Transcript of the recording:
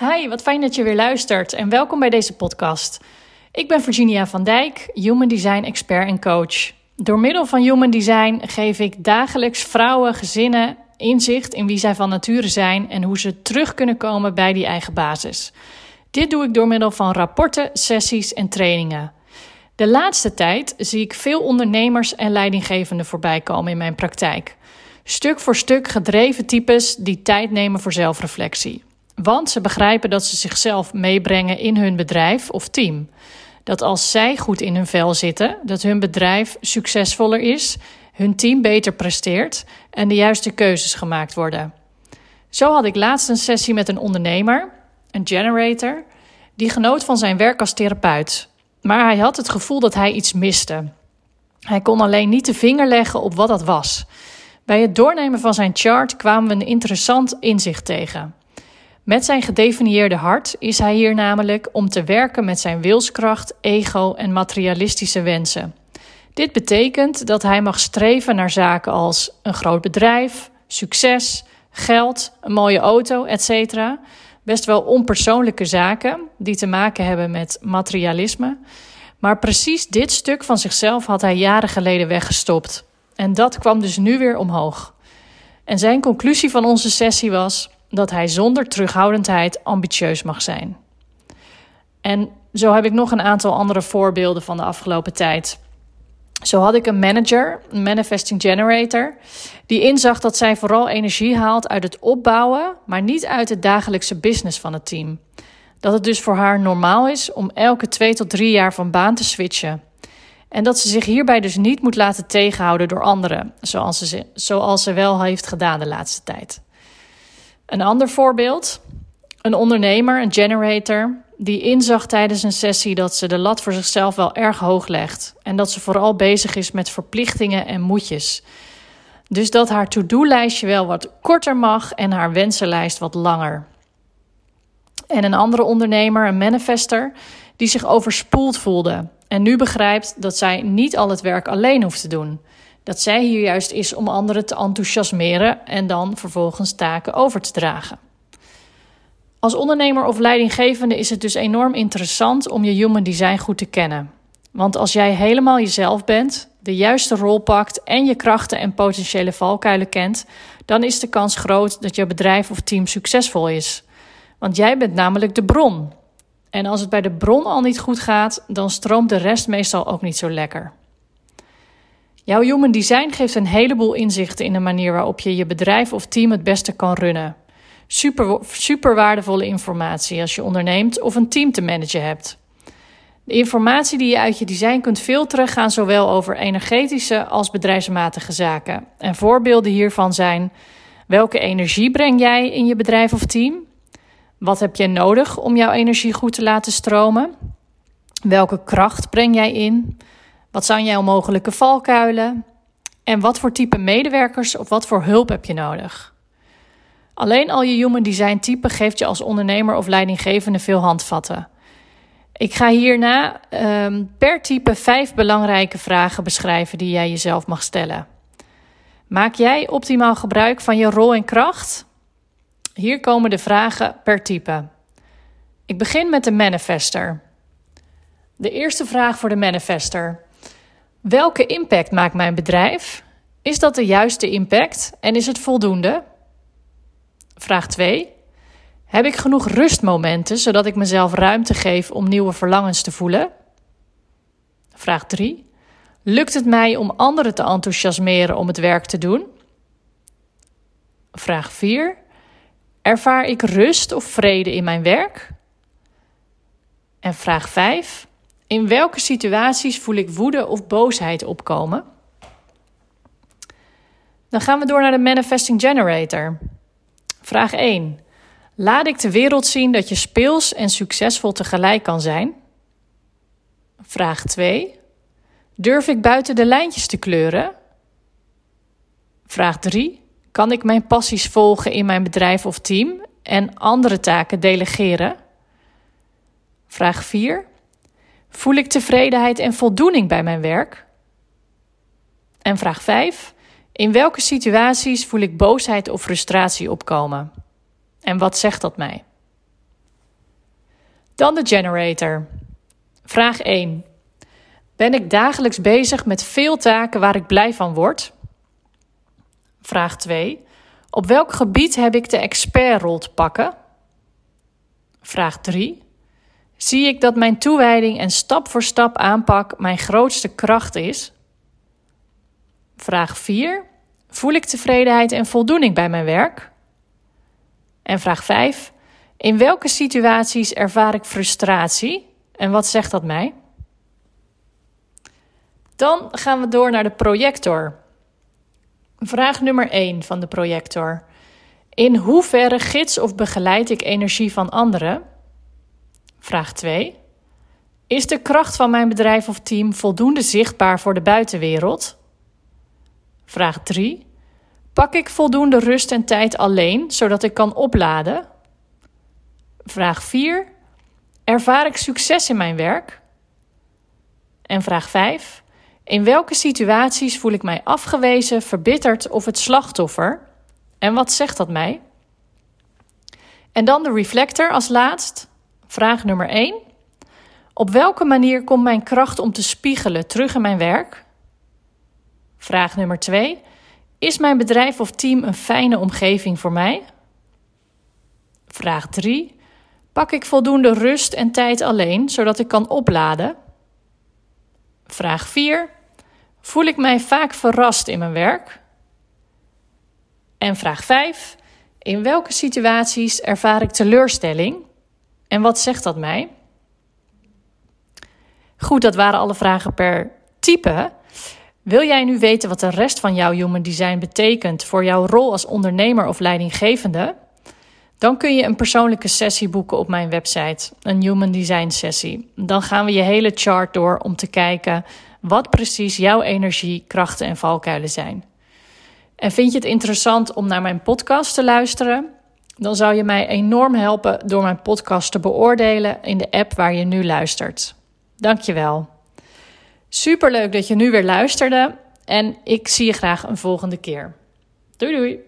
Hi, wat fijn dat je weer luistert en welkom bij deze podcast. Ik ben Virginia van Dijk, Human Design expert en coach. Door middel van Human Design geef ik dagelijks vrouwen, gezinnen inzicht in wie zij van nature zijn en hoe ze terug kunnen komen bij die eigen basis. Dit doe ik door middel van rapporten, sessies en trainingen. De laatste tijd zie ik veel ondernemers en leidinggevenden voorbij komen in mijn praktijk. Stuk voor stuk gedreven types die tijd nemen voor zelfreflectie. Want ze begrijpen dat ze zichzelf meebrengen in hun bedrijf of team. Dat als zij goed in hun vel zitten, dat hun bedrijf succesvoller is, hun team beter presteert en de juiste keuzes gemaakt worden. Zo had ik laatst een sessie met een ondernemer, een generator, die genoot van zijn werk als therapeut. Maar hij had het gevoel dat hij iets miste. Hij kon alleen niet de vinger leggen op wat dat was. Bij het doornemen van zijn chart kwamen we een interessant inzicht tegen. Met zijn gedefinieerde hart is hij hier namelijk om te werken met zijn wilskracht, ego en materialistische wensen. Dit betekent dat hij mag streven naar zaken als een groot bedrijf, succes, geld, een mooie auto, etc. Best wel onpersoonlijke zaken die te maken hebben met materialisme. Maar precies dit stuk van zichzelf had hij jaren geleden weggestopt. En dat kwam dus nu weer omhoog. En zijn conclusie van onze sessie was dat hij zonder terughoudendheid ambitieus mag zijn. En zo heb ik nog een aantal andere voorbeelden van de afgelopen tijd. Zo had ik een manager, een manifesting generator, die inzag dat zij vooral energie haalt uit het opbouwen, maar niet uit het dagelijkse business van het team. Dat het dus voor haar normaal is om elke twee tot drie jaar van baan te switchen. En dat ze zich hierbij dus niet moet laten tegenhouden door anderen, zoals ze, ze wel heeft gedaan de laatste tijd. Een ander voorbeeld: een ondernemer, een generator, die inzag tijdens een sessie dat ze de lat voor zichzelf wel erg hoog legt en dat ze vooral bezig is met verplichtingen en moedjes. Dus dat haar to-do-lijstje wel wat korter mag en haar wensenlijst wat langer. En een andere ondernemer, een manifester, die zich overspoeld voelde en nu begrijpt dat zij niet al het werk alleen hoeft te doen. Dat zij hier juist is om anderen te enthousiasmeren en dan vervolgens taken over te dragen. Als ondernemer of leidinggevende is het dus enorm interessant om je human design goed te kennen. Want als jij helemaal jezelf bent, de juiste rol pakt en je krachten en potentiële valkuilen kent, dan is de kans groot dat je bedrijf of team succesvol is. Want jij bent namelijk de bron. En als het bij de bron al niet goed gaat, dan stroomt de rest meestal ook niet zo lekker. Jouw human design geeft een heleboel inzichten in de manier waarop je je bedrijf of team het beste kan runnen. Super, super waardevolle informatie als je onderneemt of een team te managen hebt. De informatie die je uit je design kunt filteren gaan zowel over energetische als bedrijfsmatige zaken. En voorbeelden hiervan zijn: welke energie breng jij in je bedrijf of team? Wat heb je nodig om jouw energie goed te laten stromen? Welke kracht breng jij in? Wat zijn jouw mogelijke valkuilen? En wat voor type medewerkers of wat voor hulp heb je nodig? Alleen al je human design type geeft je als ondernemer of leidinggevende veel handvatten. Ik ga hierna um, per type vijf belangrijke vragen beschrijven die jij jezelf mag stellen. Maak jij optimaal gebruik van je rol en kracht? Hier komen de vragen per type. Ik begin met de manifester. De eerste vraag voor de manifester. Welke impact maakt mijn bedrijf? Is dat de juiste impact en is het voldoende? Vraag 2. Heb ik genoeg rustmomenten zodat ik mezelf ruimte geef om nieuwe verlangens te voelen? Vraag 3. Lukt het mij om anderen te enthousiasmeren om het werk te doen? Vraag 4. Ervaar ik rust of vrede in mijn werk? En vraag 5. In welke situaties voel ik woede of boosheid opkomen? Dan gaan we door naar de Manifesting Generator. Vraag 1. Laat ik de wereld zien dat je speels en succesvol tegelijk kan zijn? Vraag 2. Durf ik buiten de lijntjes te kleuren? Vraag 3. Kan ik mijn passies volgen in mijn bedrijf of team en andere taken delegeren? Vraag 4. Voel ik tevredenheid en voldoening bij mijn werk? En vraag 5. In welke situaties voel ik boosheid of frustratie opkomen? En wat zegt dat mij? Dan de generator. Vraag 1. Ben ik dagelijks bezig met veel taken waar ik blij van word? Vraag 2. Op welk gebied heb ik de expertrol te pakken? Vraag 3. Zie ik dat mijn toewijding en stap voor stap aanpak mijn grootste kracht is? Vraag 4. Voel ik tevredenheid en voldoening bij mijn werk? En vraag 5. In welke situaties ervaar ik frustratie en wat zegt dat mij? Dan gaan we door naar de projector. Vraag nummer 1 van de projector. In hoeverre gids of begeleid ik energie van anderen? Vraag 2. Is de kracht van mijn bedrijf of team voldoende zichtbaar voor de buitenwereld? Vraag 3. Pak ik voldoende rust en tijd alleen, zodat ik kan opladen? Vraag 4. Ervaar ik succes in mijn werk? En vraag 5. In welke situaties voel ik mij afgewezen, verbitterd of het slachtoffer? En wat zegt dat mij? En dan de reflector als laatst. Vraag nummer 1. Op welke manier komt mijn kracht om te spiegelen terug in mijn werk? Vraag nummer 2. Is mijn bedrijf of team een fijne omgeving voor mij? Vraag 3. Pak ik voldoende rust en tijd alleen, zodat ik kan opladen? Vraag 4. Voel ik mij vaak verrast in mijn werk? En vraag 5. In welke situaties ervaar ik teleurstelling? En wat zegt dat mij? Goed, dat waren alle vragen per type. Wil jij nu weten wat de rest van jouw human design betekent voor jouw rol als ondernemer of leidinggevende? Dan kun je een persoonlijke sessie boeken op mijn website, een human design sessie. Dan gaan we je hele chart door om te kijken wat precies jouw energie, krachten en valkuilen zijn. En vind je het interessant om naar mijn podcast te luisteren? Dan zou je mij enorm helpen door mijn podcast te beoordelen in de app waar je nu luistert. Dankjewel. Superleuk dat je nu weer luisterde en ik zie je graag een volgende keer. Doei doei!